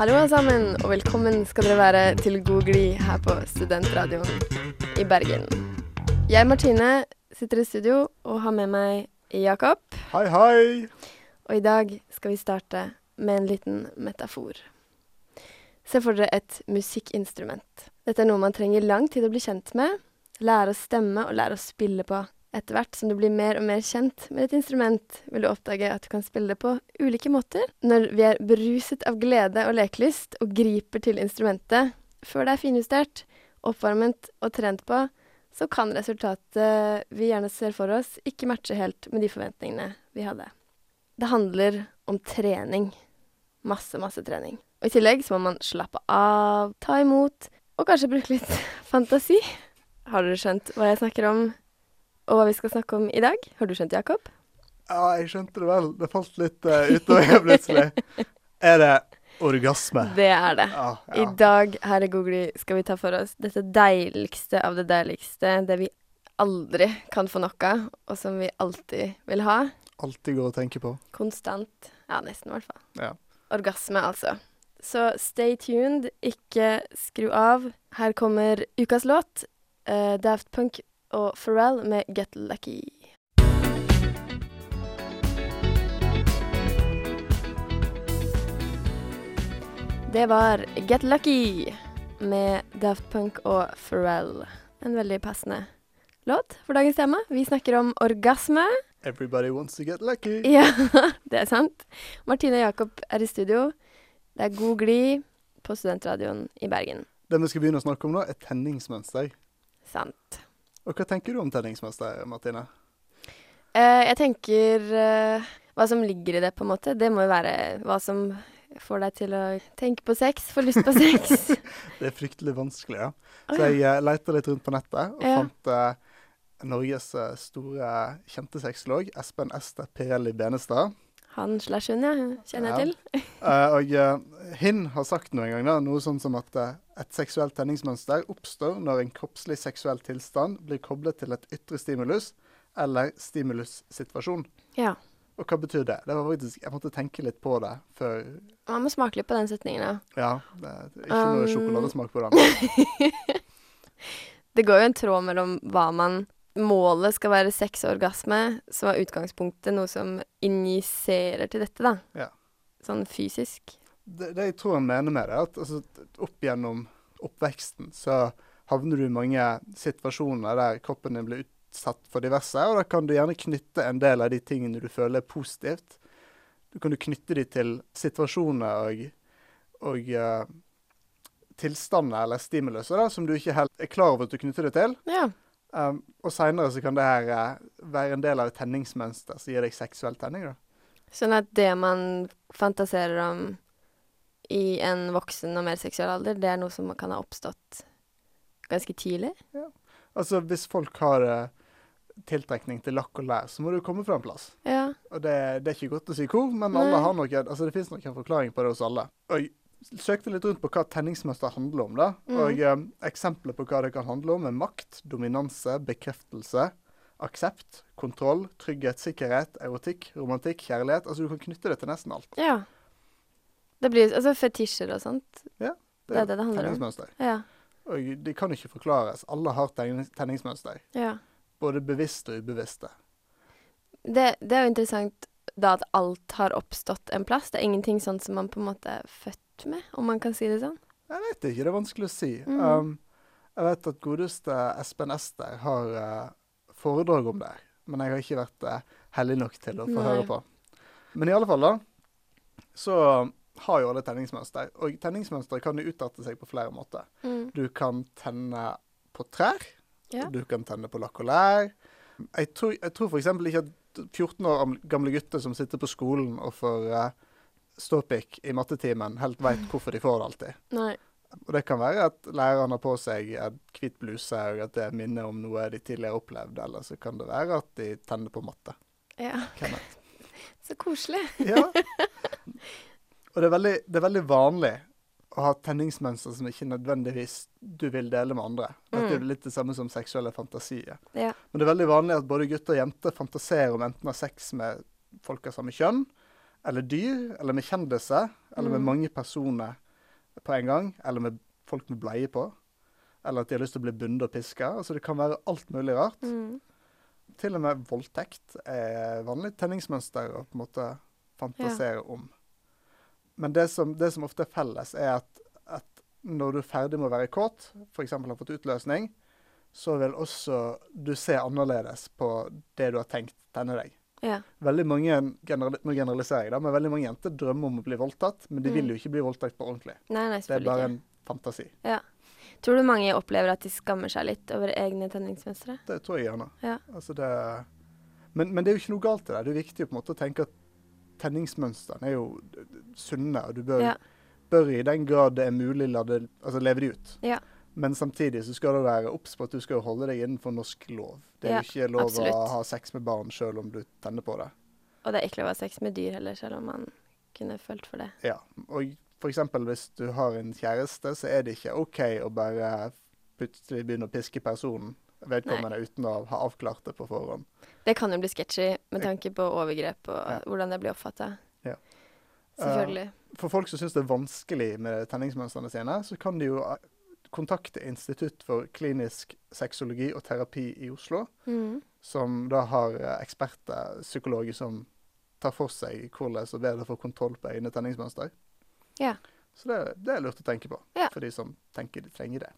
Hallo alle sammen, og velkommen skal dere være til god glid her på Studentradioen i Bergen. Jeg, Martine, sitter i studio og har med meg Jakob. Hei, hei! Og i dag skal vi starte med en liten metafor. Se for dere et musikkinstrument. Dette er noe man trenger lang tid å bli kjent med, lære å stemme og lære å spille på. Etter hvert som du blir mer og mer kjent med et instrument, vil du oppdage at du kan spille det på ulike måter. Når vi er beruset av glede og lekelyst og griper til instrumentet før det er finjustert, oppvarmet og trent på, så kan resultatet vi gjerne ser for oss, ikke matche helt med de forventningene vi hadde. Det handler om trening. Masse, masse trening. Og i tillegg så må man slappe av, ta imot, og kanskje bruke litt fantasi. Har dere skjønt hva jeg snakker om, og hva vi skal snakke om i dag? Har du skjønt, Jakob? Ja, jeg skjønte det vel. Det falt litt uh, utover her plutselig. Er det orgasme? Det er det. Ja, I dag her i Googly skal vi ta for oss dette deiligste av det deiligste, det vi aldri kan få nok av, og som vi alltid vil ha. Alltid går å tenke på. Konstant. Ja, nesten i hvert fall. Ja. Orgasme, altså. Så stay tuned, ikke skru av. Her kommer ukas låt. Uh, Daft Punk og Pharrell med Get Lucky. Det var Get Lucky med Daft Punk og Pharrell. En veldig passende låt for dagens tema. Vi snakker om orgasme. Everybody wants to get lucky. Ja, det er sant. Martine og Jakob er i studio. Det er god glid på Studentradioen i Bergen. Det vi skal begynne å snakke om nå, er tenningsmønster. Sant. Og hva tenker du om tenningsmester, Martine? Uh, jeg tenker uh, hva som ligger i det, på en måte. Det må jo være hva som får deg til å tenke på sex, få lyst på sex. Det er fryktelig vanskelig, ja. Så ja. jeg uh, leita litt rundt på nettet og Ja. fant uh, Norges eh, store kjente sexolog, Espen Ester Pirelli Benestad. Han slash hun, ja. Kjenner jeg til. Eh, og uh, Hin har sagt noe en gang da, noe sånn som at eh, et seksuelt tenningsmønster oppstår når en kroppslig seksuell tilstand blir koblet til et ytre stimulus eller stimulussituasjon. Ja. Og hva betyr det? Det var faktisk, Jeg måtte tenke litt på det før Man må smake litt på den setningen, ja. Ja, det er ikke noe Um. sjokoladesmak på den. Det går jo en tråd mellom hva man Målet skal være sex og orgasme, som er utgangspunktet, noe som injiserer til dette, da. Ja. Sånn fysisk. Det, det jeg tror han mener med det, er at altså, opp gjennom oppveksten så havner du i mange situasjoner der kroppen din blir utsatt for diverse, og da kan du gjerne knytte en del av de tingene du føler er positivt. Du kan du knytte de til situasjoner og, og uh, tilstander eller stimuluser da, som du ikke helt er klar over at du knytter det til. Ja. Um, og seinere så kan det her uh, være en del av et tenningsmønster som gir deg seksuell tenning. da. Sånn at det man fantaserer om i en voksen og mer seksuell alder, det er noe som kan ha oppstått ganske tidlig. Altså hvis folk har uh, tiltrekning til lakk og lær, så må du komme fra en plass. Ja. Og det, det er ikke godt å si hvor, men Nei. alle har noe, altså det finnes nok en forklaring på det hos alle. Og søkte litt rundt på hva tenningsmønster handler om. da. Mm. Og eh, Eksempler på hva det kan handle om, er makt, dominanse, bekreftelse, aksept, kontroll, trygghet, sikkerhet, erotikk, romantikk, kjærlighet. Altså Du kan knytte det til nesten alt. ja. Det blir altså fetisjer og sånt. Det Det er det det handler om. Ja. Og de kan ikke forklares. Alle har tenningsmønster. ja. Både bevisste og ubevisste. Det, det er jo interessant da at alt har oppstått en plass. Det er ingenting sånn som man på en måte er født med, om man kan si det sånn. Jeg vet ikke, det er vanskelig å si. Mm. Um, jeg vet at godeste Espen Ester har uh, foredrag om det, men jeg har ikke vært uh, heldig nok til å få Nei. høre på. Men i alle fall, da, så har jo alle tenningsmønster. Og tenningsmønster kan jo utarte seg på flere måter. Mm. Du kan tenne på trær. Ja. Du kan tenne på lakk og lær. Jeg tror, jeg tror f.eks. ikke at 14 år gamle gutter som sitter på skolen og får uh, ståpikk i mattetimen, helt veit hvorfor de får det alltid. Nei. Og det kan være at læreren har på seg en hvit bluse, og at det minner om noe de tidligere har opplevd. Eller så kan det være at de tenner på matte. Ja. Så koselig. Ja. Og det er, veldig, det er veldig vanlig å ha tenningsmønster som ikke nødvendigvis du vil dele med andre. Dette er Mm. litt det samme som seksuelle fantasier. Ja. Men det er veldig vanlig at både gutter og jenter fantaserer om enten å ha sex med folk av samme kjønn, eller dyr, eller med kjendiser, eller med Mm. mange personer på en gang, eller med folk med bleie på. Eller at de har lyst til å bli bundet og piska. Altså det kan være alt mulig rart. Mm. Til og med voldtekt er vanlig tenningsmønster å på en måte fantasere om. Men det som, det som ofte er felles, er at, at når du er ferdig med å være kåt, f.eks. har fått utløsning, så vil også du se annerledes på det du har tenkt tenne deg. Ja. Veldig mange nå generaliserer jeg da, men veldig mange jenter drømmer om å bli voldtatt, men de Mm. vil jo ikke bli voldtatt på ordentlig. Nei, nei, Det er bare ikke. en fantasi. Ja. Tror du mange opplever at de skammer seg litt over egne tenningsmønstre? Det tror jeg gjerne. Ja. Altså det, men, men det er jo ikke noe galt i det. Det er viktig måte å tenke at tenningsmønstrene er jo sunne, og du bør, bør i den grad det er mulig la det, altså leve de ut. Ja. Men samtidig så skal du være obs på at du skal holde deg innenfor norsk lov. Det er Ja, jo ikke lov absolutt. å ha sex med barn sjøl om du tenner på det. Og det er ikke lov å ha sex med dyr heller, selv om man kunne følt for det. Ja, og eksempel hvis du har en kjæreste, så er det ikke OK å bare plutselig begynne å piske personen vedkommende uten å ha avklart det på forhånd. Det kan jo bli sketchy med tanke på overgrep og Ja. hvordan det blir oppfatta. Ja. Selvfølgelig. For folk som syns det er vanskelig med tenningsmønstrene sine, så kan de jo kontakte Institutt for klinisk sexologi og terapi i Oslo, Mm. som da har eh, eksperter, psykologer, som tar for seg hvordan er bedre få kontroll på egne tenningsmønster. Ja. Så det, det er lurt å tenke på Ja. for de som tenker de trenger det.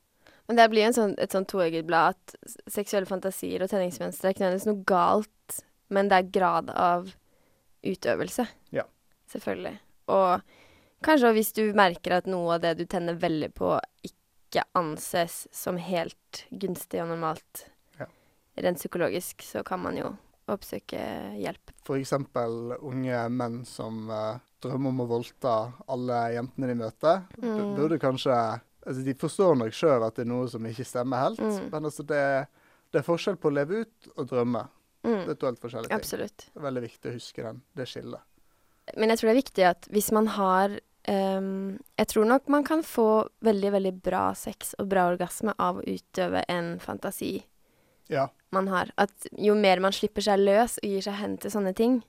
Men det blir sånn, et sånn toegget blad at seksuelle fantasier og tenningsmønstre er ikke nødvendigvis noe galt, men det er grad av utøvelse. Ja. Selvfølgelig. Og kanskje hvis du merker at noe av det du tenner veldig på, ikke anses som helt gunstig og normalt Ja. rent psykologisk, så kan man jo oppsøke hjelp. F.eks. unge menn som uh, drømmer om å voldta alle jentene de møter. Mm. Burde kanskje altså De forstår nok sjøl at det er noe som ikke stemmer helt, Mm. men altså det, det er forskjell på å leve ut og drømme. Det Mm. er to helt forskjellige ting. Absolutt. Det er veldig viktig å huske den, det skillet. Men jeg tror det er viktig at hvis man har Jeg tror nok man kan få veldig, veldig bra sex og bra orgasme av å utøve en fantasi Ja. man har. At jo mer man slipper seg løs og gir seg hen til sånne ting,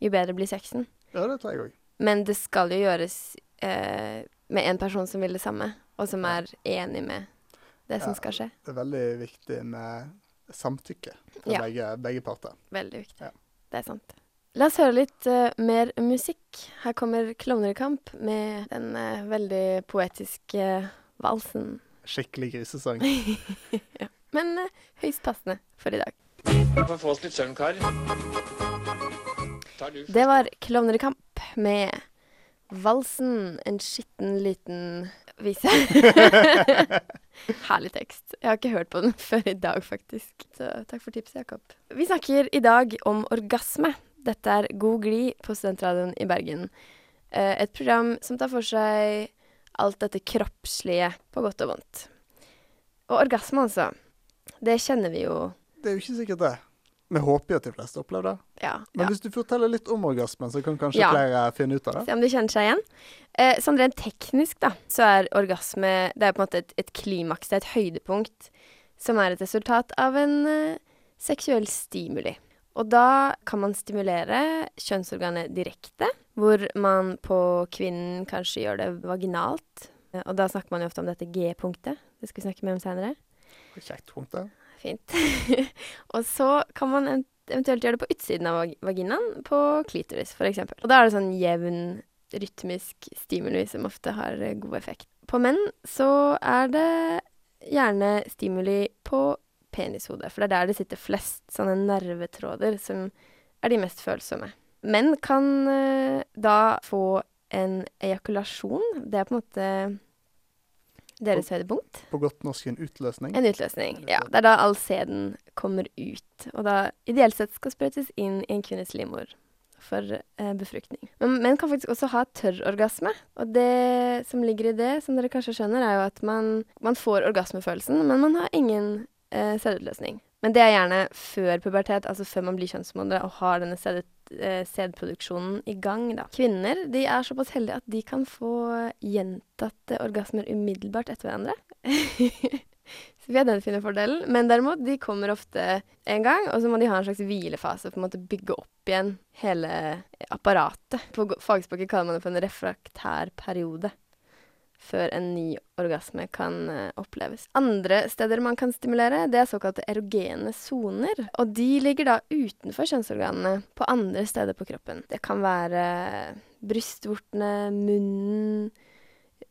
jo bedre blir sexen. ja, det tror jeg òg. Men det skal jo gjøres eh, med en person som vil det samme, og som er enig med det som Ja. skal skje. Det er veldig viktig med samtykke fra Ja. begge, begge parter. Veldig viktig. Ja. Det er sant. La oss høre litt uh, mer musikk. Her kommer Klovner i kamp med den uh, veldig poetiske valsen. Skikkelig grisesang. ja. Men uh, høyst passende for i dag. Vi får få oss litt søvn, kar. Det var Klovner i kamp med valsen, en skitten liten vise. Herlig tekst. Jeg har ikke hørt på den før i dag, faktisk. Så takk for tipset, Jakob. Vi snakker i dag om orgasme. Dette er God glid på Studentradioen i Bergen. Eh, Et program som tar for seg alt dette kroppslige på godt og vondt. Og orgasme, altså. Det kjenner vi jo. Det er jo ikke sikkert det. Vi håper jo at de fleste opplever det. Ja. Men ja. hvis du forteller litt om orgasmen, så kan kanskje Ja. flere finne ut av det. Se om de kjenner seg igjen. Eh, sånn rent teknisk, da, så er orgasme Det er på en måte et, et klimaks, det er et høydepunkt, som er et resultat av en eh, seksuell stimuli. Og da kan man stimulere kjønnsorganet direkte, hvor man på kvinnen kanskje gjør det vaginalt. Og da snakker man jo ofte om dette G-punktet. Det skal vi snakke mer om seinere. Kjekt punkt, det. Fint. og så kan man eventuelt gjøre det på utsiden av vag vaginaen, på klitoris f.eks. Og da er det sånn jevn, rytmisk stimuli som ofte har eh, god effekt. På menn så er det gjerne stimuli på penishodet, for det er der det sitter flest sånne nervetråder som er de mest følsomme. Menn kan uh, da få en ejakulasjon. Det er på en måte deres høydepunkt. På godt norsk en utløsning. En utløsning, ja. Det er da all sæden kommer ut, og da ideelt sett skal sprøytes inn i en kvinnes livmor for eh, befruktning. Men menn kan faktisk også ha tørrorgasme, og det som ligger i det, som dere kanskje skjønner, er jo at man, man får orgasmefølelsen, men man har ingen eh, sædutløsning. Men det er gjerne før pubertet, altså før man blir kjønnsmodne og har denne eh, sædproduksjonen i gang. Da. Kvinner de er såpass heldige at de kan få gjentatte orgasmer umiddelbart etter hverandre. så vi har den fine fordelen. Men derimot, de kommer ofte en gang, og så må de ha en slags hvilefase for å måte bygge opp igjen hele apparatet. På fagspråket kaller man det for en refraktær periode. Før en ny orgasme kan eh, oppleves. Andre steder man kan stimulere, det er såkalte erogene soner. Og de ligger da utenfor kjønnsorganene, på andre steder på kroppen. Det kan være brystvortene, munnen,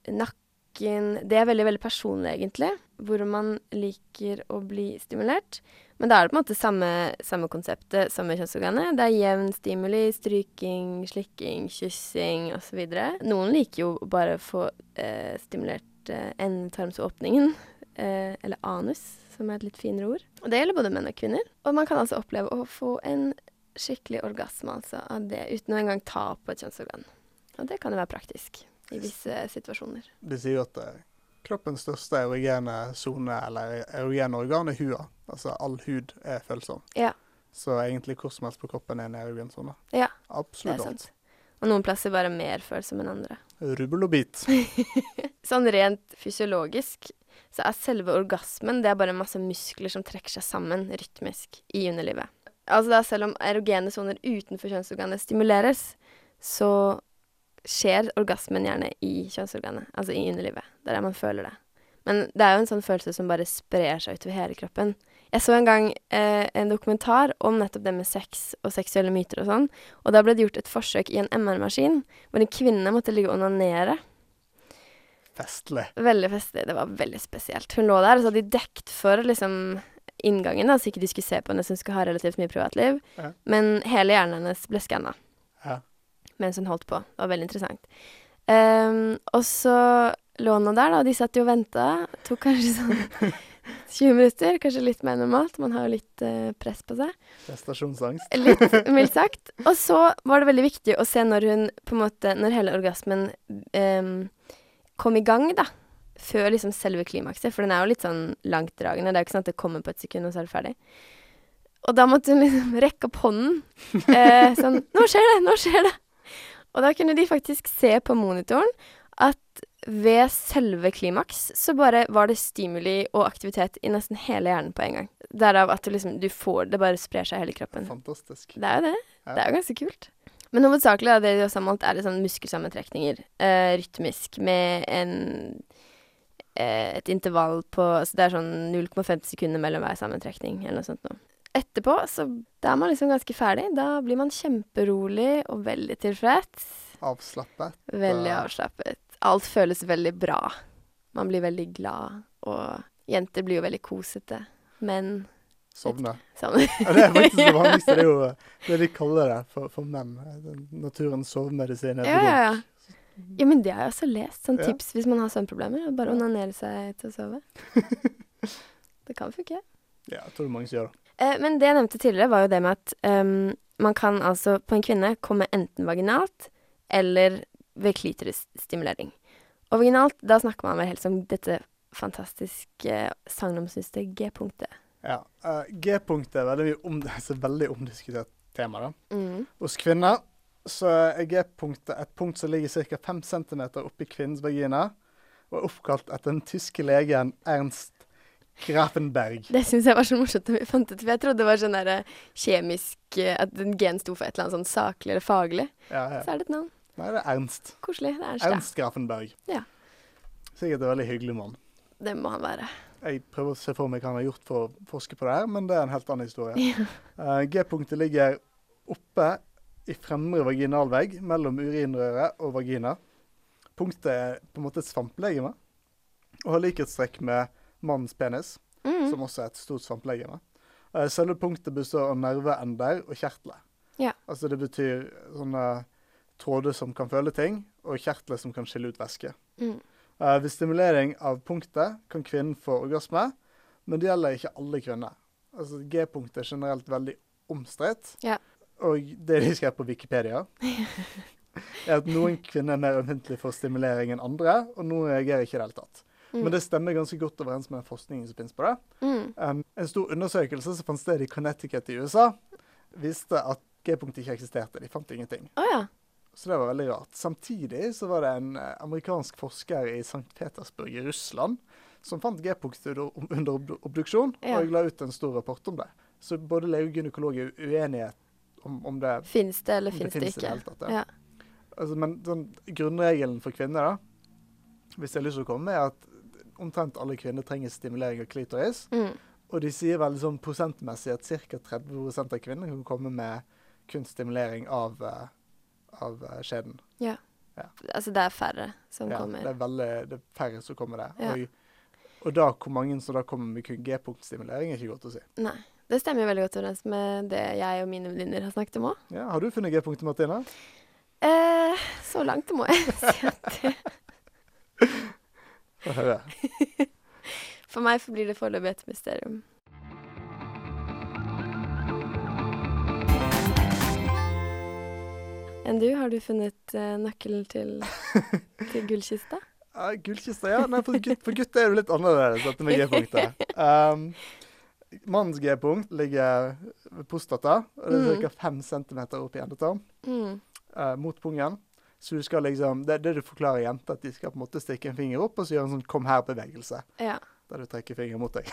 nakken Det er veldig, veldig personlig, egentlig, hvor man liker å bli stimulert. Men da er det på en måte samme, samme konseptet, samme kjønnsorganet. Det er jevn stimuli, stryking, slikking, kyssing osv. Noen liker jo bare å få eh, stimulert eh, endetarmsåpningen, eh, eller anus, som er et litt finere ord. Og det gjelder både menn og kvinner. Og man kan altså oppleve å få en skikkelig orgasme altså, av det, uten å engang ta på et kjønnsorgan. Og det kan jo være praktisk i visse situasjoner. De sier jo at eh, kroppens største erogene sone, eller erogene organ, er hua. Altså all hud er følsom. Ja. Så egentlig hvor som helst på kroppen er en erogen sone. Ja, Det er sant. Og noen plasser bare mer følsom enn andre. Rubbel og bit. Sånn rent fysiologisk så er selve orgasmen det er bare masse muskler som trekker seg sammen rytmisk i underlivet. Altså da selv om erogene soner utenfor kjønnsorganet stimuleres, så skjer orgasmen gjerne i kjønnsorganet, altså i underlivet. Det er der man føler det. Men det er jo en sånn følelse som bare sprer seg utover hele kroppen. Jeg så en gang eh, en dokumentar om nettopp det med sex og seksuelle myter og sånn, og da ble det gjort et forsøk i en MR-maskin hvor en kvinne måtte ligge og onanere. Festlig. Veldig festlig. Det var veldig spesielt. Hun lå der, og så hadde de dekt for liksom inngangen, da, så ikke de skulle se på henne som skulle ha relativt mye privatliv. Ja. Men hele hjernen hennes ble skanna Ja. Mens hun holdt på. Det var veldig interessant. Um, og så lå hun der, da, og de satt jo og venta. Tok kanskje sånn 20 minutter, kanskje litt mer normalt. Man har jo litt uh, press på seg. Prestasjonsangst. Litt, mildt sagt. Og så var det veldig viktig å se når hun på en måte Når hele orgasmen um, kom i gang, da. Før liksom selve klimakset, for den er jo litt sånn langtdragende. Det er jo ikke sånn at det kommer på et sekund, og så er det ferdig. Og da måtte hun liksom rekke opp hånden. Eh, sånn 'Nå skjer det! Nå skjer det!' Og da kunne de faktisk se på monitoren at ved selve klimaks så bare var det stimuli og aktivitet i nesten hele hjernen på en gang. Derav at du liksom Du får det bare sprer seg i hele kroppen. Fantastisk. Det er jo det. Ja. Det er jo ganske kult. Men hovedsakelig er det de har målt, er sånn muskelsammentrekninger. Eh, rytmisk med en eh, et intervall på Så det er sånn 0,5 sekunder mellom hver sammentrekning, eller noe sånt noe. Etterpå så da er man liksom ganske ferdig. Da blir man kjemperolig og veldig tilfreds. Avslappet. Veldig avslappet. Alt føles veldig bra. Man blir veldig glad, og jenter blir jo veldig kosete. Men Sovne. Sovne. Ja, det er faktisk det vanligste. Det er jo det de kaller det for, for menn. Naturens sovemedisin. Ja, ja, ja. Ja, men det har jeg også lest. Sånn Ja. tips hvis man har søvnproblemer. Bare onanere seg til å sove. det kan funke. Ja, jeg tror det er mange som gjør det. Eh, men det jeg nevnte tidligere, var jo det med at um, man kan altså på en kvinne komme enten vaginalt eller ved klitorisstimulering. Og vaginalt, da snakker man vel helst om dette fantastiske sagnomsuste G-punktet. Ja. Uh, G-punktet er veldig, om, altså veldig omdiskutert tema. da. Mm. Hos kvinner så er G-punktet et punkt som ligger ca. 5 cm oppi kvinnens vagina, og er oppkalt etter den tyske legen Ernst Grafenberg. Det syns jeg var så morsomt da vi fant ut, for jeg trodde det var sånn der eh, kjemisk eh, At en gen sto for et eller annet sånn saklig eller faglig. Ja, ja. Så er det et navn. Nei, det er Ernst. Koselig. Det er Ernst. Ernst Grafenberg. Ja. Sikkert en veldig hyggelig mann. Det må han være. Jeg prøver å se for meg hva han har gjort for å forske på det her, men det er en helt annen historie. Ja. Uh, G-punktet ligger oppe i fremre vaginalvegg mellom urinrøret og vagina. Punktet er på en måte et svamplegeme og har likhetstrekk med mannens penis, Mm. som også er et stort svamplegeme. Eh, Selve punktet består av nerveender og kjertler. Ja. Altså det betyr sånne tråder som kan føle ting, og kjertler som kan skille ut væske. Mm. Eh, ved stimulering av punktet kan kvinnen få orgasme, men det gjelder ikke alle kvinner. Altså G-punktet er generelt veldig omstridt, Ja. og det de skrev på Wikipedia, er at noen kvinner er mer ømfintlige for stimulering enn andre, og noen reagerer ikke i det hele tatt. Mm. Men det stemmer ganske godt overens med forskningen som finnes på det. Mm. Um, en stor undersøkelse som fant sted i Connecticut i USA, viste at G-punktet ikke eksisterte. De fant ingenting. Oh, ja. Så det var veldig rart. Samtidig så var det en eh, amerikansk forsker i St. Petersburg i Russland som fant G-punktet under, obduksjon, Ja. og la ut en stor rapport om det. Så både lege og gynekolog er uenige om, om det, Fins det, eller fins det, i ikke? hele tatt. Ja. Ja. Altså, men sånn, grunnregelen for kvinner da, hvis jeg har lyst til å komme, er at omtrent alle kvinner trenger stimulering av klitoris. Mm. Og de sier veldig sånn prosentmessig at ca. 30% av kvinner kan komme med kun stimulering av, av skjeden. Ja. ja. Altså, det er færre som Ja, kommer. det er veldig det er færre som kommer der. Ja. Og, og da hvor mange som da kommer med kun G-punktstimulering, er ikke godt å si. Nei. Det stemmer veldig godt overens med det jeg og mine venninner har snakket om òg. Ja, har du funnet G-punktet, Martine? Eh, så langt må jeg si at det. For meg forblir det foreløpig et mysterium. Enn du, har du funnet uh, nøkkelen til, til gullkista? Ja, Gullkista, ja. Nei, for, gutt, for gutter er det litt annerledes, dette med G-punktet. Um, mannens G-punkt ligger ved prostata, det er Mm. ca. 5 cm opp i endetarm, Mm. Uh, mot pungen. Så du skal liksom, det er det du forklarer jenter, at de skal på en måte stikke en finger opp og så gjøre en sånn 'kom her'-bevegelse. Ja. Der du trekker fingeren mot deg.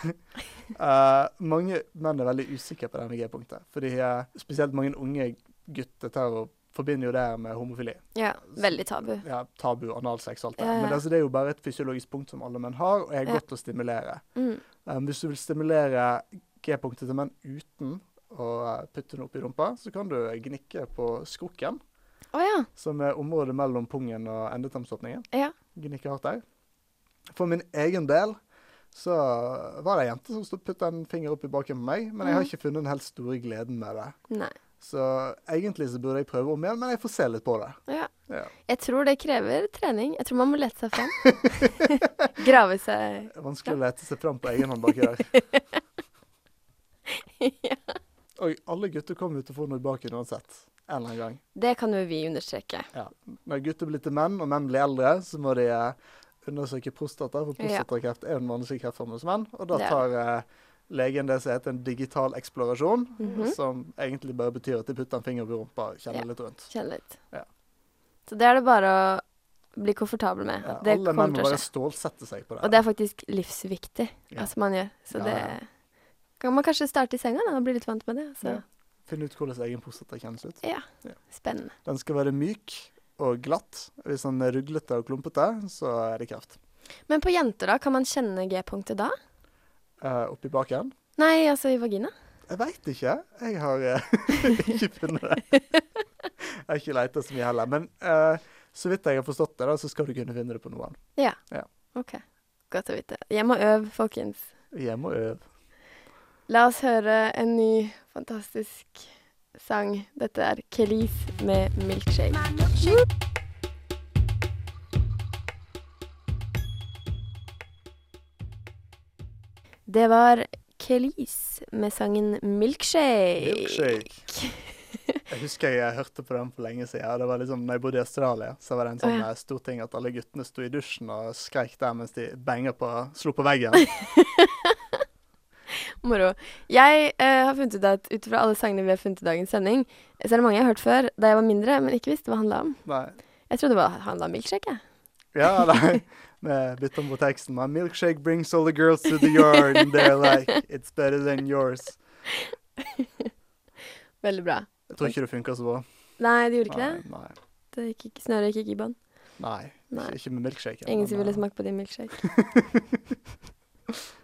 uh, mange menn er veldig usikre på denne G-punktet. Fordi uh, spesielt mange unge gutter tar og forbinder jo det med homofili. ja. Veldig tabu. Ja, tabu, analsex, alt det. Ja, ja. Men altså, det er jo bare et fysiologisk punkt som alle menn har, og er Ja. godt å stimulere. Mm. Um, hvis du vil stimulere G-punktet til menn uten å putte den opp i rumpa, så kan du gnikke på skrukken, Å ja. som er området mellom pungen og endetarmsåpningen. Ja. Gnikke hardt der. For min egen del så var det ei jente som putta en finger opp i baken på meg, men jeg har Mhm. ikke funnet den helt store gleden med det. Nei. Så egentlig så burde jeg prøve om igjen, men jeg får se litt på det. Ja. Ja. Jeg tror det krever trening. Jeg tror man må lete seg fram. Grave seg vanskelig å lete seg fram på egen hånd baki der. ja. Og alle gutter kommer jo til å få noe i baken uansett. En eller annen gang. Det kan jo vi understreke. Når gutter blir til menn, og menn blir eldre, så må de eh, undersøke prostata, for Ja. prostatakreft er den vanligste kreftformen hos menn. Og da tar eh, legen det som heter en digital eksplorasjon, Mhm. som egentlig bare betyr at de putter en finger på rumpa og kjenner Ja. litt rundt. Kjenner litt. Ja. Så det er det bare å bli komfortabel med. Ja, det alle menn må bare stålsette seg på det. Og det er faktisk livsviktig Ja. altså, man gjør. Så Ja, det ja. Kan man kanskje starte i senga da, og bli litt vant med det. Så Ja. Finne ut hvordan egen prostata kjennes ut. ja, Ja. spennende. Den skal være myk og glatt. Hvis den er ruglete og klumpete, så er det kreft. Men på jenter, da? Kan man kjenne G-punktet da? Eh, oppi baken? Nei, altså i vagina? Jeg veit ikke. Jeg har eh, ikke funnet det. Jeg har ikke leita så mye heller. Men eh, så vidt jeg har forstått det, da, så skal du kunne finne det på noen. Ja, OK. Godt å vite. Hjem og øv, folkens. Hjem og øv. La oss høre en ny fantastisk sang. Dette er Kelis med 'Milkshake'. Det var Kelis med sangen 'Milkshake'. Milkshake. Jeg husker jeg hørte på den for lenge siden. Det var liksom, når jeg bodde i Australia, så var det en sånn oh, ja. eh, stor ting at alle guttene sto i dusjen og skreik der mens de banga på, slo på veggen. Moro. Jeg eh, har funnet ut at ut fra alle sangene vi har funnet i dagens sending, så er det mange jeg har hørt før da jeg var mindre, men ikke visste hva det handla om. Nei. Jeg trodde det handla om milkshake. jeg. Ja, nei. Vi bytta om på teksten. My milkshake brings all the girls to the yard, and they're like, it's better than yours. Veldig bra. Jeg tror ikke det funka så bra. Nei, det gjorde ikke Nei, det. nei. det gikk ikke, snøret gikk ikke i bånn. nei. Nei. Ikke, ikke med milkshake. Ingen som ville smake på din milkshake.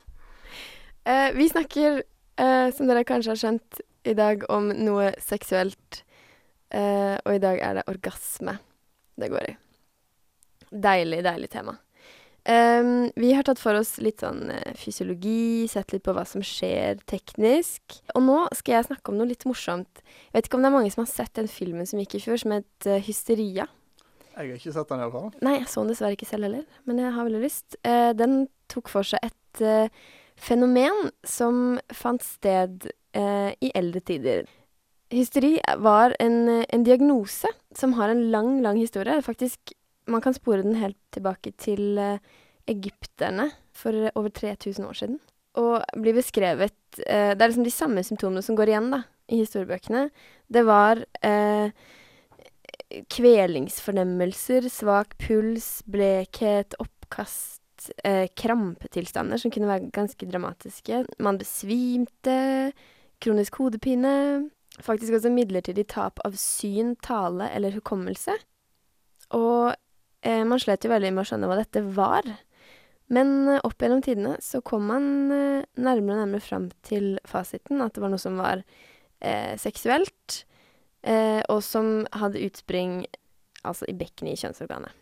Eh, vi snakker, eh, som dere kanskje har skjønt, i dag om noe seksuelt. Eh, og i dag er det orgasme det går i. Deilig, deilig tema. Vi har tatt for oss litt sånn eh, fysiologi, sett litt på hva som skjer teknisk. Og nå skal jeg snakke om noe litt morsomt. Jeg vet ikke om det er mange som har sett den filmen som gikk i fjor, som het eh, Hysteria. Jeg har ikke sett den iallfall. Nei, jeg så den dessverre ikke selv heller, men jeg har veldig lyst. Eh, den tok for seg et fenomen som fant sted eh, i eldre tider. Hysteri var en, en diagnose som har en lang, lang historie. Faktisk, man kan spore den helt tilbake til eh, egypterne for eh, over 3000 år siden. Og blir beskrevet eh, Det er liksom de samme symptomene som går igjen da, i historiebøkene. Det var eh, kvelingsfornemmelser, svak puls, blekhet, oppkast, eh, krampetilstander som kunne være ganske dramatiske. Man besvimte, kronisk hodepine, faktisk også midlertidig tap av syn, tale eller hukommelse. Og Eh, man slet jo veldig med å skjønne hva dette var. Men eh, opp gjennom tidene så kom man eh, nærmere og nærmere fram til fasiten, at det var noe som var eh, seksuelt, eh, og som hadde utspring altså i bekkenet i kjønnsorganet.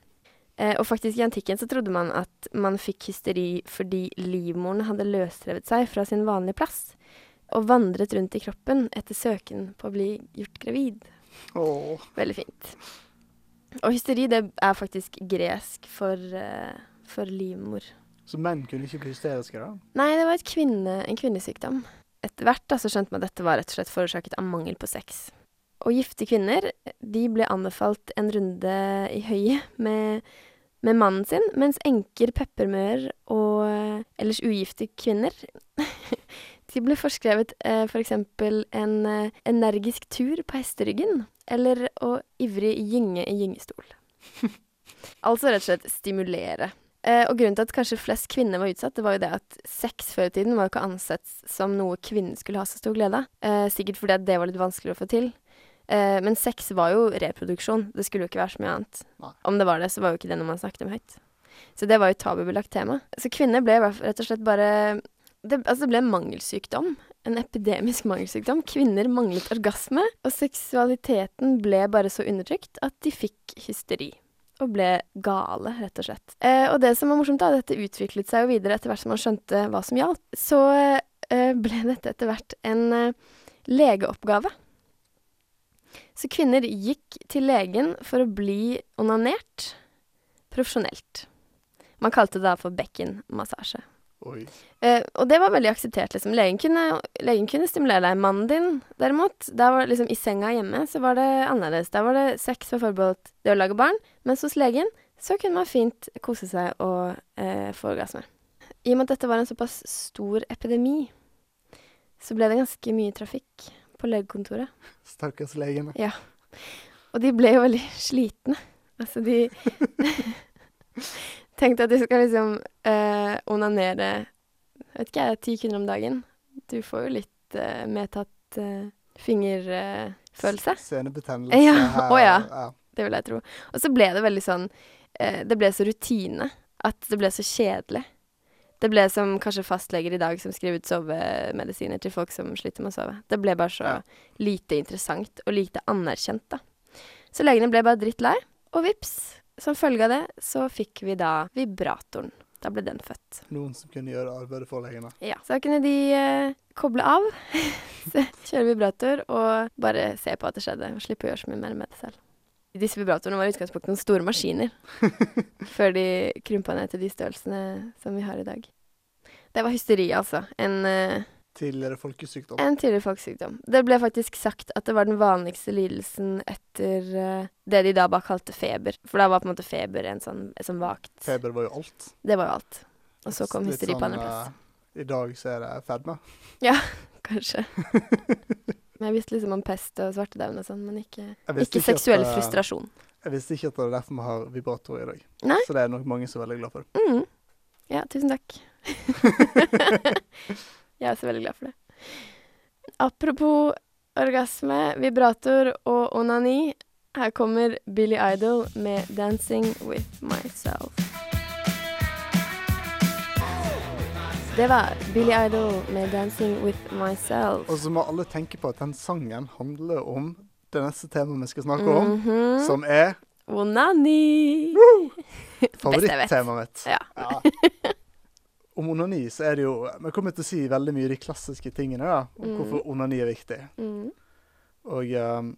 Eh, og faktisk i antikken så trodde man at man fikk hysteri fordi livmoren hadde løsrevet seg fra sin vanlige plass og vandret rundt i kroppen etter søken på å bli gjort gravid. Åh. Veldig fint. Og hysteri, det er faktisk gresk for, eh, for livmor. Så menn kunne ikke bli hysteriske, da? Nei, det var kvinne, en kvinnesykdom. Etter hvert da, så skjønte man at dette var rett og slett forårsaket av mangel på sex. Og gifte kvinner de ble anbefalt en runde i høyet med, med mannen sin, mens enker, peppermøer og eh, ellers ugifte kvinner de ble forskrevet eh, f.eks. en eh, energisk tur på hesteryggen, eller å ivrig gynge i gyngestol. altså rett og slett stimulere. Eh, og grunnen til at kanskje flest kvinner var utsatt, det var jo det at sex før i tiden var ikke ansett som noe kvinnen skulle ha så stor glede av. Eh, sikkert fordi det var litt vanskeligere å få til. Eh, men sex var jo reproduksjon. Det skulle jo ikke være så mye annet. Nei. Om det var det, så var jo ikke det noe man snakket om høyt. Så det var jo tabubelagt tema. Så kvinner ble rett og slett bare det, altså det ble en mangelsykdom. En epidemisk mangelsykdom. Kvinner manglet orgasme, og seksualiteten ble bare så undertrykt at de fikk hysteri. Og ble gale, rett og slett. Eh, og det som var morsomt, da, dette utviklet seg jo videre etter hvert som man skjønte hva som gjaldt. Så eh, ble dette etter hvert en eh, legeoppgave. Så kvinner gikk til legen for å bli onanert profesjonelt. Man kalte det da for bekkenmassasje. Eh, og det var veldig akseptert, liksom. Legen kunne, legen kunne stimulere deg. Mannen din, derimot, der var liksom i senga hjemme, så var det annerledes. Der var det sex var forbeholdt det å lage barn, mens hos legen så kunne man fint kose seg og eh, få orgasme. I og med at dette var en såpass stor epidemi, så ble det ganske mye trafikk på legekontoret. Stakkars legene. Ja. Og de ble jo veldig slitne. Altså, de tenkte at de skal liksom eh, onanere Vet ikke jeg, ti kunder om dagen. Du får jo litt eh, medtatt eh, fingerfølelse. Senebetennelse Ja, å ja. ja. Det vil jeg tro. Og så ble det veldig sånn eh, Det ble så rutine at det ble så kjedelig. Det ble som kanskje fastleger i dag som skriver ut sovemedisiner til folk som sliter med å sove. Det ble bare så Ja. lite interessant og lite anerkjent, da. Så legene ble bare drittlei, og vips, som følge av det, så fikk vi da vibratoren. Da ble den født. Noen som kunne gjøre arbeidet for legene. Ja. Så da kunne de eh, koble av, kjøre vibrator og bare se på at det skjedde, og slippe å gjøre så mye mer med det selv. Disse vibratorene var i utgangspunktet noen store maskiner, før de krympa ned til de størrelsene som vi har i dag. Det var hysteri, altså. En, uh, Tidligere folkesykdom. en tidligere folkesykdom. Det ble faktisk sagt at det var den vanligste lidelsen etter uh, det de da bare kalte feber. For da var på en måte feber en sånn, som sånn vagt Feber var jo alt. Det var jo alt. Og så kom hysteri hysteri på sånn, andreplass. Uh, I dag så er det fedme. Kanskje. Men jeg visste liksom om pest og svartedauden og sånn, men ikke, ikke seksuell at, eh, frustrasjon. Jeg visste ikke at det er derfor vi har vibrator i dag. Nei. Så det er nok mange som er veldig glad for det. Mm. Ja, tusen takk. jeg er også veldig glad for det. Apropos orgasme, vibrator og onani. Her kommer Billy Idol med 'Dancing With Myself'. Det var Billy Idol med 'Dancing With Myself'. Og så må alle tenke på at den sangen handler om det neste temaet vi skal snakke om, Mhm. som er Onani! Favorittemaet mitt. Ja. Ja. Om onani så er det jo Vi kommer til å si veldig mye de klassiske tingene, da. Om Mm. hvorfor onani er viktig. Mm. Og um,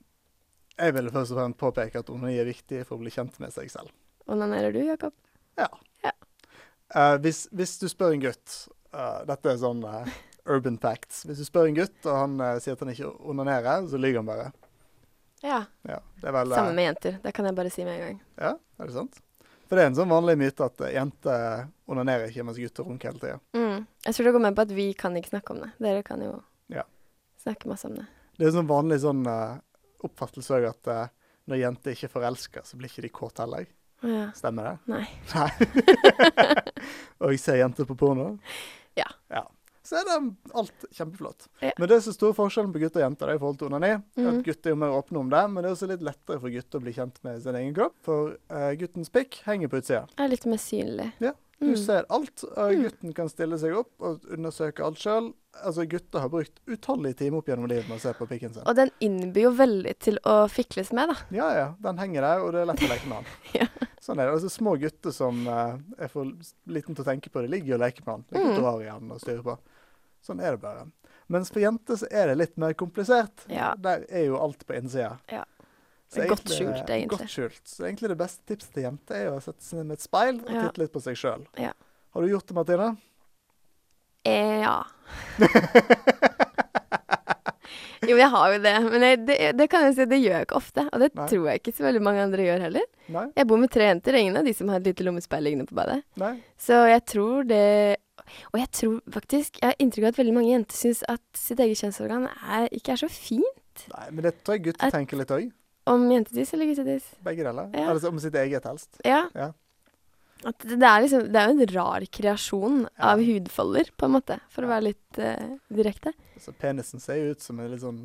jeg ville først og fremst påpeke at onani er viktig for å bli kjent med seg selv. Onanerer du, Jakob? Eh, hvis, hvis du spør en gutt eh, Dette er sånn uh, urban facts. Hvis du spør en gutt, og han uh, sier at han ikke onanerer, så lyver han bare. Ja. Ja, det vel, Samme med jenter. Det kan jeg bare si med en gang. Ja, er det sant? For det er en sånn vanlig myte at jenter onanerer ikke, mens gutter runker hele tida. Mm. Jeg tror det går med på at vi kan ikke snakke om det. Dere kan jo Ja. snakke masse om det. Det er en sånn vanlig sånn oppfattelse òg at når jenter ikke forelsker, så blir ikke de kåte heller. Ja. Stemmer det? Nei. Nei. og jeg ser jenter på porno? Ja. ja. så er det alt kjempeflott. Ja. Men det som så stor forskjellen på gutter og jenter i forhold til onani, er at gutter er jo mer åpne om det, men det er også litt lettere for gutter å bli kjent med sin egen kropp. For uh, guttens pikk henger på utsida. Er litt mer synlig. Ja, Du Mm. ser alt, og Mm. gutten kan stille seg opp og undersøke alt sjøl. Altså, gutter har brukt utallige timer opp gjennom livet med å se på pikken sin. Og den innbyr jo veldig til å fikles med, da. Ja, ja. Den henger der, og det er lett å leke med den. Ja. Sånn er det. Altså, små gutter som uh, er for liten til å tenke på det, ligger og leker med den. Ligger Mm. og i den og styrer på. Sånn er det bare. Mens for jenter så er det litt mer komplisert. Ja. Der er jo alt på innsida. Ja. Så godt egentlig- skjult, egentlig. Godt skjult. Så egentlig det beste tipset til jenter er å sette seg ned med et speil og Ja. titte litt på seg sjøl. Ja. Har du gjort det, Martine? Eh, ja. Jo, jeg har jo det. Men jeg, det, det kan jeg si, det gjør jeg ikke ofte. Og det Nei. tror jeg ikke så veldig mange andre gjør heller. Nei? Jeg bor med tre jenter, ingen av de som har et lite lommespeil liggende på badet. Nei? Så jeg tror det Og jeg tror faktisk Jeg har inntrykk av at veldig mange jenter syns at sitt eget kjønnsorgan er, ikke er så fint. Nei, men det tror jeg gutter tenker litt òg. Om jentetiss eller guttetiss. Begge deler. Ja. Altså om sitt eget helst. Ja. Ja. Det, er liksom Det er jo en rar kreasjon Ja. av hudfolder, på en måte, for å være litt uh, direkte. Altså, penisen ser jo ut som en litt sånn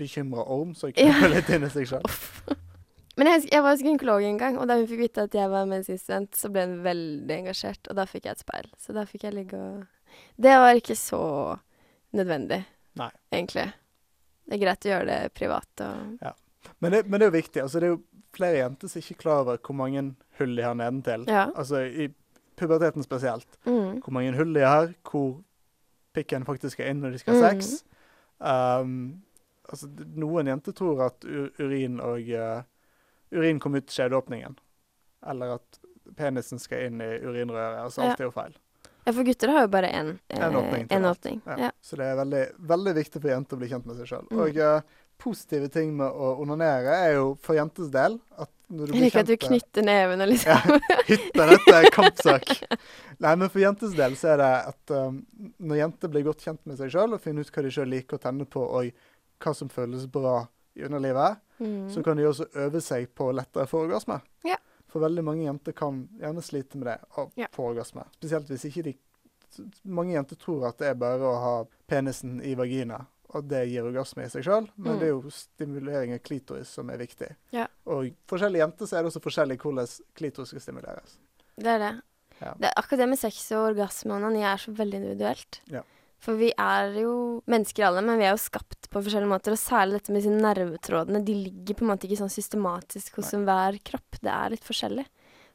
bekymra orm, så jeg knytter litt inn i seg sjøl. Men jeg, jeg var hos gynekolog en gang, og da hun fikk vite at jeg var medisinstudent, så ble hun veldig engasjert, og da fikk jeg et speil. Så da fikk jeg ligge og Det var ikke så nødvendig, Nei. egentlig. Det er greit å gjøre det privat og Men, det, men det er jo viktig. Altså, det er jo flere jenter som ikke er klar over hvor mange hull de har nedentil. Ja. Altså i puberteten spesielt. Mm. Hvor mange hull de har, hvor pikken faktisk skal inn når de skal ha sex. Um, altså, noen jenter tror at urin og uh, urin kommer ut skjedeåpningen. Eller at penisen skal inn i urinrøret. Altså alt Ja. er jo feil. ja, for gutter har jo bare én En åpning en åpning. Ja. Ja. Så det er veldig, veldig viktig for jenter å bli kjent med seg sjøl. Mm. Og uh, positive ting med å onanere er jo for jentes del at når du blir Jeg blir liker at du knytter nevene, liksom ja, Hytta, dette er kampsak. Nei, men for jentes del så er det at um, når jenter blir godt kjent med seg sjøl og finner ut hva de sjøl liker å tenne på, og hva som føles bra i underlivet, mm. så kan de også øve seg på lettere orgasme. Ja. For veldig mange jenter kan gjerne slite med det å Ja. få orgasme. Spesielt hvis ikke de Mange jenter tror at det er bare å ha penisen i vagina, og det gir orgasme i seg sjøl, men Mm. det er jo stimulering av klitoris som er viktig. Ja. Og forskjellige jenter så er det også forskjellig hvordan klitoris skal stimuleres. Det er det. Ja. det. Akkurat det med sex og orgasme og onani er så veldig individuelt. Ja. For vi er jo mennesker alle, men vi er jo skapt på forskjellige måter. Og særlig dette med disse nervetrådene. De ligger på en måte ikke sånn systematisk hos enhver kropp. Det er litt forskjellig.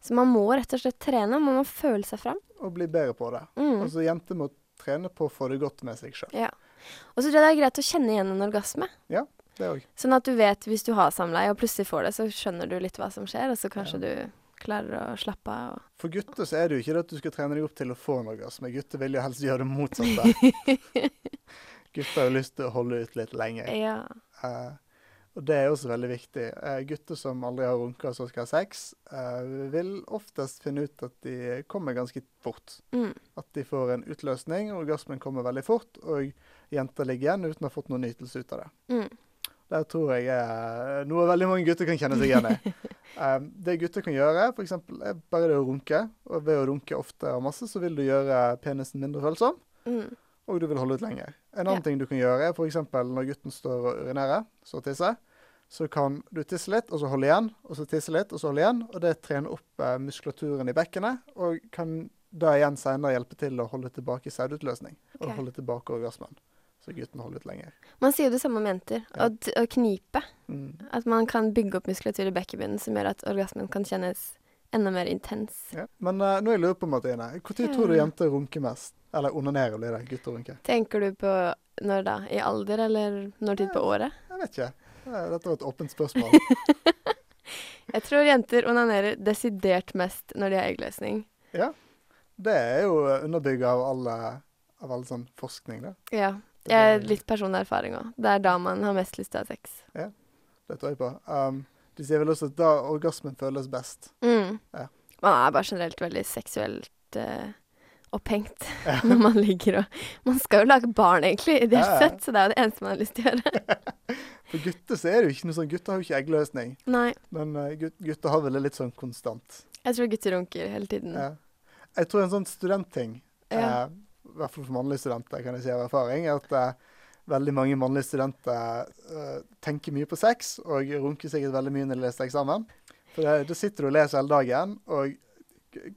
Så man må rett og slett trene. Man må føle seg fram. Og bli bedre på det. Mm. Altså Jenter må trene på å få det godt med seg sjøl. Ja. Og så tror jeg det er greit å kjenne igjen en orgasme. Ja, Det òg. Sånn at du vet hvis du har samleie og plutselig får det, så skjønner du litt hva som skjer, og så kanskje du klarer å slappe av. For gutter så er det jo ikke det at du skal trene deg opp til å få en orgasme. Gutter vil jo helst gjøre det motsatte. gutter har jo lyst til å holde ut litt lenger. ja. Uh, og det er også veldig viktig. Uh, gutter som aldri har runka og så skal ha sex, uh, vil oftest finne ut at de kommer ganske fort. Mm. At de får en utløsning, og orgasmen kommer veldig fort, og jenter ligge igjen uten å ha fått noen nytelse ut av det. Mm. Det tror jeg er noe veldig mange gutter kan kjenne seg igjen i. Um, det gutter kan gjøre, f.eks. er bare det å runke. Og ved å runke ofte og masse, så vil du gjøre penisen mindre følsom, Mm. og du vil holde ut lenger. En annen Ja. ting du kan gjøre, er f.eks. når gutten står og urinerer, så tisser, så kan du tisse litt, og så holde igjen, og så tisse litt, og så holde igjen. Og det trener opp eh, muskulaturen i bekkenet, og kan da igjen senere hjelpe til å holde tilbake sædutløsning. Og holde tilbake orgasmen. Så gutten holder ut lenger. Man sier jo det samme om jenter. Ja. Å å knipe. Mm. At man kan bygge opp muskulatur i bekkebunnen som gjør at orgasmen kan kjennes enda mer intens. Ja. Men uh, nå jeg lurer på, Martine, når tror du jenter runker mest? Eller onanerer blir det, gutter runker? Tenker du på når da? I alder, eller når tid på året? Jeg vet ikke. Dette var et åpent spørsmål. Jeg tror jenter onanerer desidert mest når de har eggløsning. Det er jo underbygget av av all sånn forskning, det. Ja. Jeg er- har litt personlig erfaring òg. Det er da man har mest lyst til å ha sex. Ja, Det tror jeg på. Um, de sier vel også at da orgasmen føles best. Mm. Ja. Man er bare generelt veldig seksuelt uh, opphengt Ja. når man ligger og Man skal jo lage barn, egentlig, ideelt Ja, sett, så det er jo det eneste man har lyst til å gjøre. For gutter så er det jo ikke noe sånn, gutter har jo ikke eggløsning. Nei. Men uh, gut, gutter har vel det litt sånn konstant. Jeg tror gutter runker hele tiden. Ja. Jeg tror en sånn studentting hvert fall for mannlige studenter, kan jeg si av erfaring, er at uh, veldig mange mannlige studenter uh, tenker mye på sex, og runker sikkert veldig mye når de leser eksamen. For da sitter du og leser hele dagen, og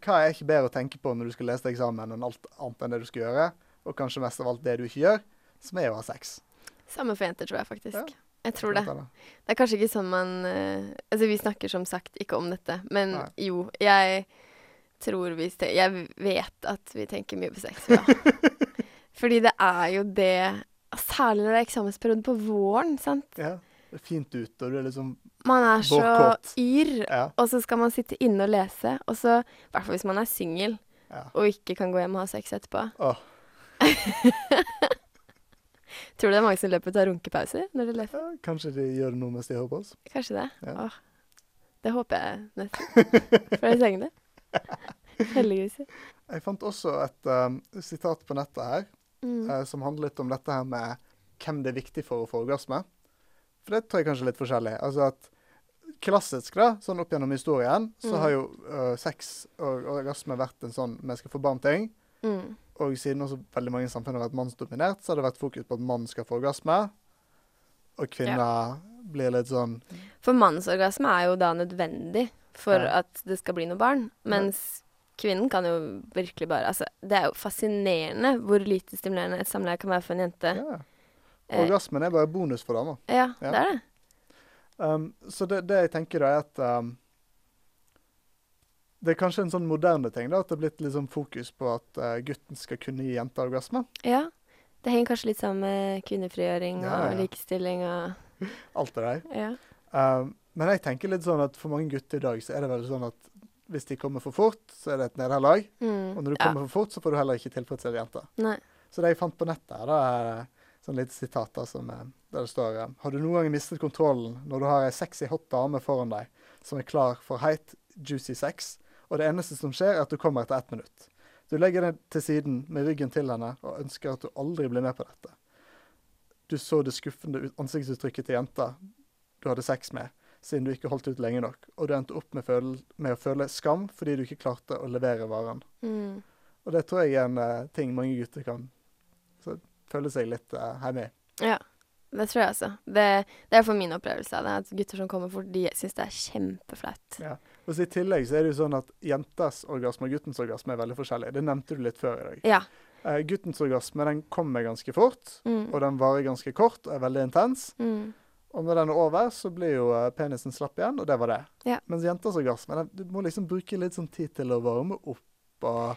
hva er ikke bedre å tenke på når du skal lese eksamen enn alt annet enn det du skal gjøre, og kanskje mest av alt det du ikke gjør, som er å ha sex. Samme for jenter, tror jeg faktisk. Ja. Jeg tror det. Det er kanskje ikke sånn man eh, Altså, vi snakker som sagt ikke om dette, men Nei. jo, jeg tror vi Jeg vet at vi tenker mye på sex, ja. Fordi det er jo det Særlig når det er eksamensperiode på våren, sant. Ja, det er fint ute, og du er liksom Man er så Bårkåt. yr, Ja. og så skal man sitte inne og lese, og så I hvert fall hvis man er singel ja. og ikke kan gå hjem og ha sex etterpå. Oh. Tror du det er mange som løper og tar runkepauser når de leser? ja. Kanskje de gjør det nå mens de hører på oss. Kanskje det. Ja. Åh, det håper jeg nesten. For jeg trenger det. Heldiggriser. Jeg fant også et um, sitat på nettet her, Mm. uh, som handler litt om dette her med hvem det er viktig for å få orgasme. For det tror jeg kanskje er litt forskjellig. Altså at klassisk, da, sånn opp gjennom historien, så Mm. har jo uh, sex og orgasme vært en sånn vi skal få barn-ting. Mm. Og siden også veldig mange samfunn har vært mannsdominert, så har det vært fokus på at mann skal få orgasme. Og kvinner blir litt sånn For mannsorgasme er jo da nødvendig for Ja. at det skal bli noe barn. Mens kvinnen kan jo virkelig bare Altså, det er jo fascinerende hvor lite stimulerende et samleie kan være for en jente. Ja. Eh, Orgasmen er bare bonus for damer. ja, Ja. det er det. Um, så det, det jeg tenker da, er at um, Det er kanskje en sånn moderne ting, da, at det er blitt litt sånn fokus på at uh, gutten skal kunne gi jenta orgasme. Ja. Det henger kanskje litt sammen med kvinnefrigjøring Ja, og likestilling og Alt det der. Ja. Um, men jeg tenker litt sånn at for mange gutter i dag så er det vel sånn at hvis de kommer for fort, så er det et nederlag. Mm. Og når du ja. kommer for fort, så får du heller ikke tilfredsstille jenta. Nei. Så det jeg fant på nettet her, da, er sånn lite sitat som, eh, der det står eh, Har du noen gang mistet kontrollen når du har ei sexy hot dame foran deg som er klar for heit, juicy sex, og det eneste som skjer, er at du kommer etter ett minutt? Du legger deg til siden med ryggen til henne og ønsker at du aldri blir med på dette. Du så det skuffende ansiktsuttrykket til jenta du hadde sex med, siden du ikke holdt ut lenge nok, og du endte opp med, med å føle skam fordi du ikke klarte å levere varen. Mm. Og det tror jeg er en uh, ting mange gutter kan så, føle seg litt uh, hjemme i. Ja. Det tror jeg altså. Det, det er for min opplevelse av det. At gutter som kommer fort, de syns det er kjempeflaut. Ja. Og så I tillegg så er det jo sånn at jentas orgasme og guttens orgasme er veldig forskjellige. Det nevnte du litt før i dag. Ja. Uh, guttens orgasme den kommer ganske fort, Mm. og den varer ganske kort og er veldig intens. Mm. Og når den er over, så blir jo eh, penisen slapp igjen, og det var det. Ja. Mens jentas orgasme, den, du må liksom bruke litt sånn tid til å varme opp og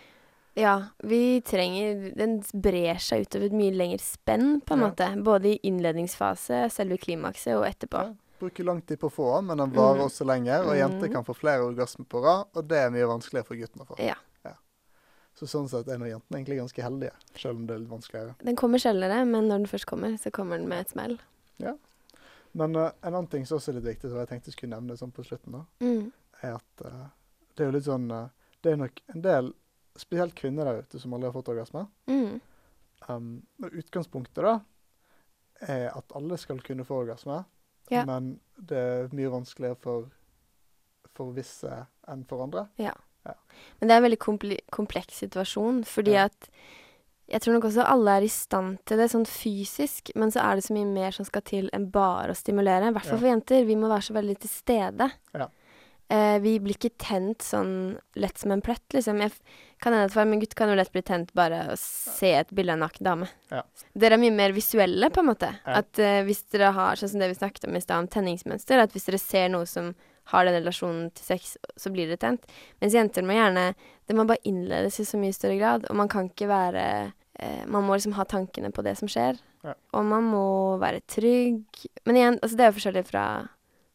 Ja, vi trenger Den brer seg utover et mye lengre spenn, på en Ja. måte. Både i innledningsfase, selve klimakset, og etterpå. ja, Bruker lang tid på å få, men den varer Mm. også lenger. Og jenter Mm. kan få flere orgasmer på rad, og det er mye vanskeligere for gutten å få. Ja. Så sånn sett er nå jentene egentlig ganske heldige, selv om det er litt vanskeligere. Den kommer sjeldnere, men når den først kommer, så kommer den med et smell. Men uh, en annen ting som også er litt viktig, som jeg tenkte skulle nevne sånn på slutten, da, Mm. er at uh, det er jo litt sånn uh, Det er nok en del, spesielt kvinner der ute, som aldri har fått orgasme. Mm. Um, utgangspunktet da er at alle skal kunne få orgasme, Ja. men det er mye vanskeligere for, for visse enn for andre. Ja, Men det er en veldig kompleks situasjon, fordi Ja. at jeg tror nok også alle er i stand til det sånn fysisk, men så er det så mye mer som skal til enn bare å stimulere. I hvert fall Ja. for jenter. Vi må være så veldig til stede. Ja. Eh, vi blir ikke tent sånn lett som en plett, liksom. Jeg kan hende at for en gutt kan jo lett bli tent bare å se et bilde av en naken dame. Ja. Dere er mye mer visuelle, på en måte. At eh, hvis dere har, sånn som det vi snakket om i stad, om tenningsmønster, at hvis dere ser noe som har den relasjonen til sex, så blir det tent. Mens jenter må gjerne Det må bare innledes i så mye større grad, og man kan ikke være eh, Man må liksom ha tankene på det som skjer. Ja. Og man må være trygg. Men igjen, altså det er jo forskjellig fra,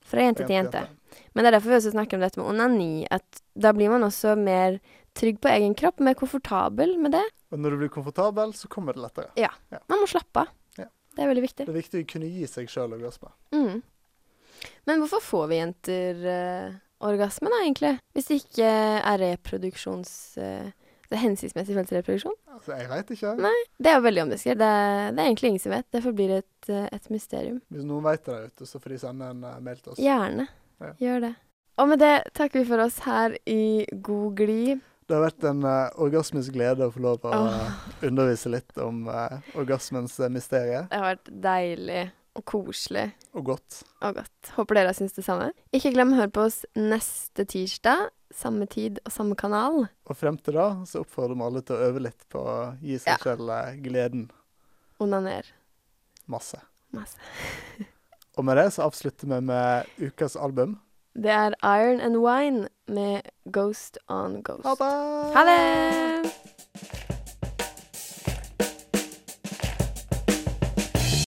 fra jente til jente. Men det er derfor vi også snakker om dette med onani, at da blir man også mer trygg på egen kropp, mer komfortabel med det. Og når du blir komfortabel, så kommer det lettere. Ja, Man må slappe av. Ja. Det er veldig viktig. Det er viktig å kunne gi seg sjøl orgasme. Mm. Men hvorfor får vi jenter uh, orgasme, da, egentlig? Hvis det ikke er reproduksjons... eh, det er hensiktsmessig i reproduksjon? Altså, jeg veit ikke. Nei. Det er jo veldig omdiskutert. Det, det er egentlig ingen som vet. Det forblir et, eh, et mysterium. Hvis noen veit det der ute, så får de sende en uh, mail til oss. Gjerne. Ja. Gjør det. Og med det takker vi for oss her i god glid. Det har vært en uh, orgasmisk glede å få lov å oh. undervise litt om uh, orgasmens mysterium. Det har vært deilig og koselig Og godt. og godt. Håper dere syns det samme. Ikke glem å høre på oss neste tirsdag. Samme tid og samme kanal. Og frem til da så oppfordrer vi alle til å øve litt på å gi seg Ja. selv eh, gleden Onaner. masse. Masse. Og med det så avslutter vi med ukas album. Det er Iron and Wine med Ghost on Ghost. Ha det! Ha det!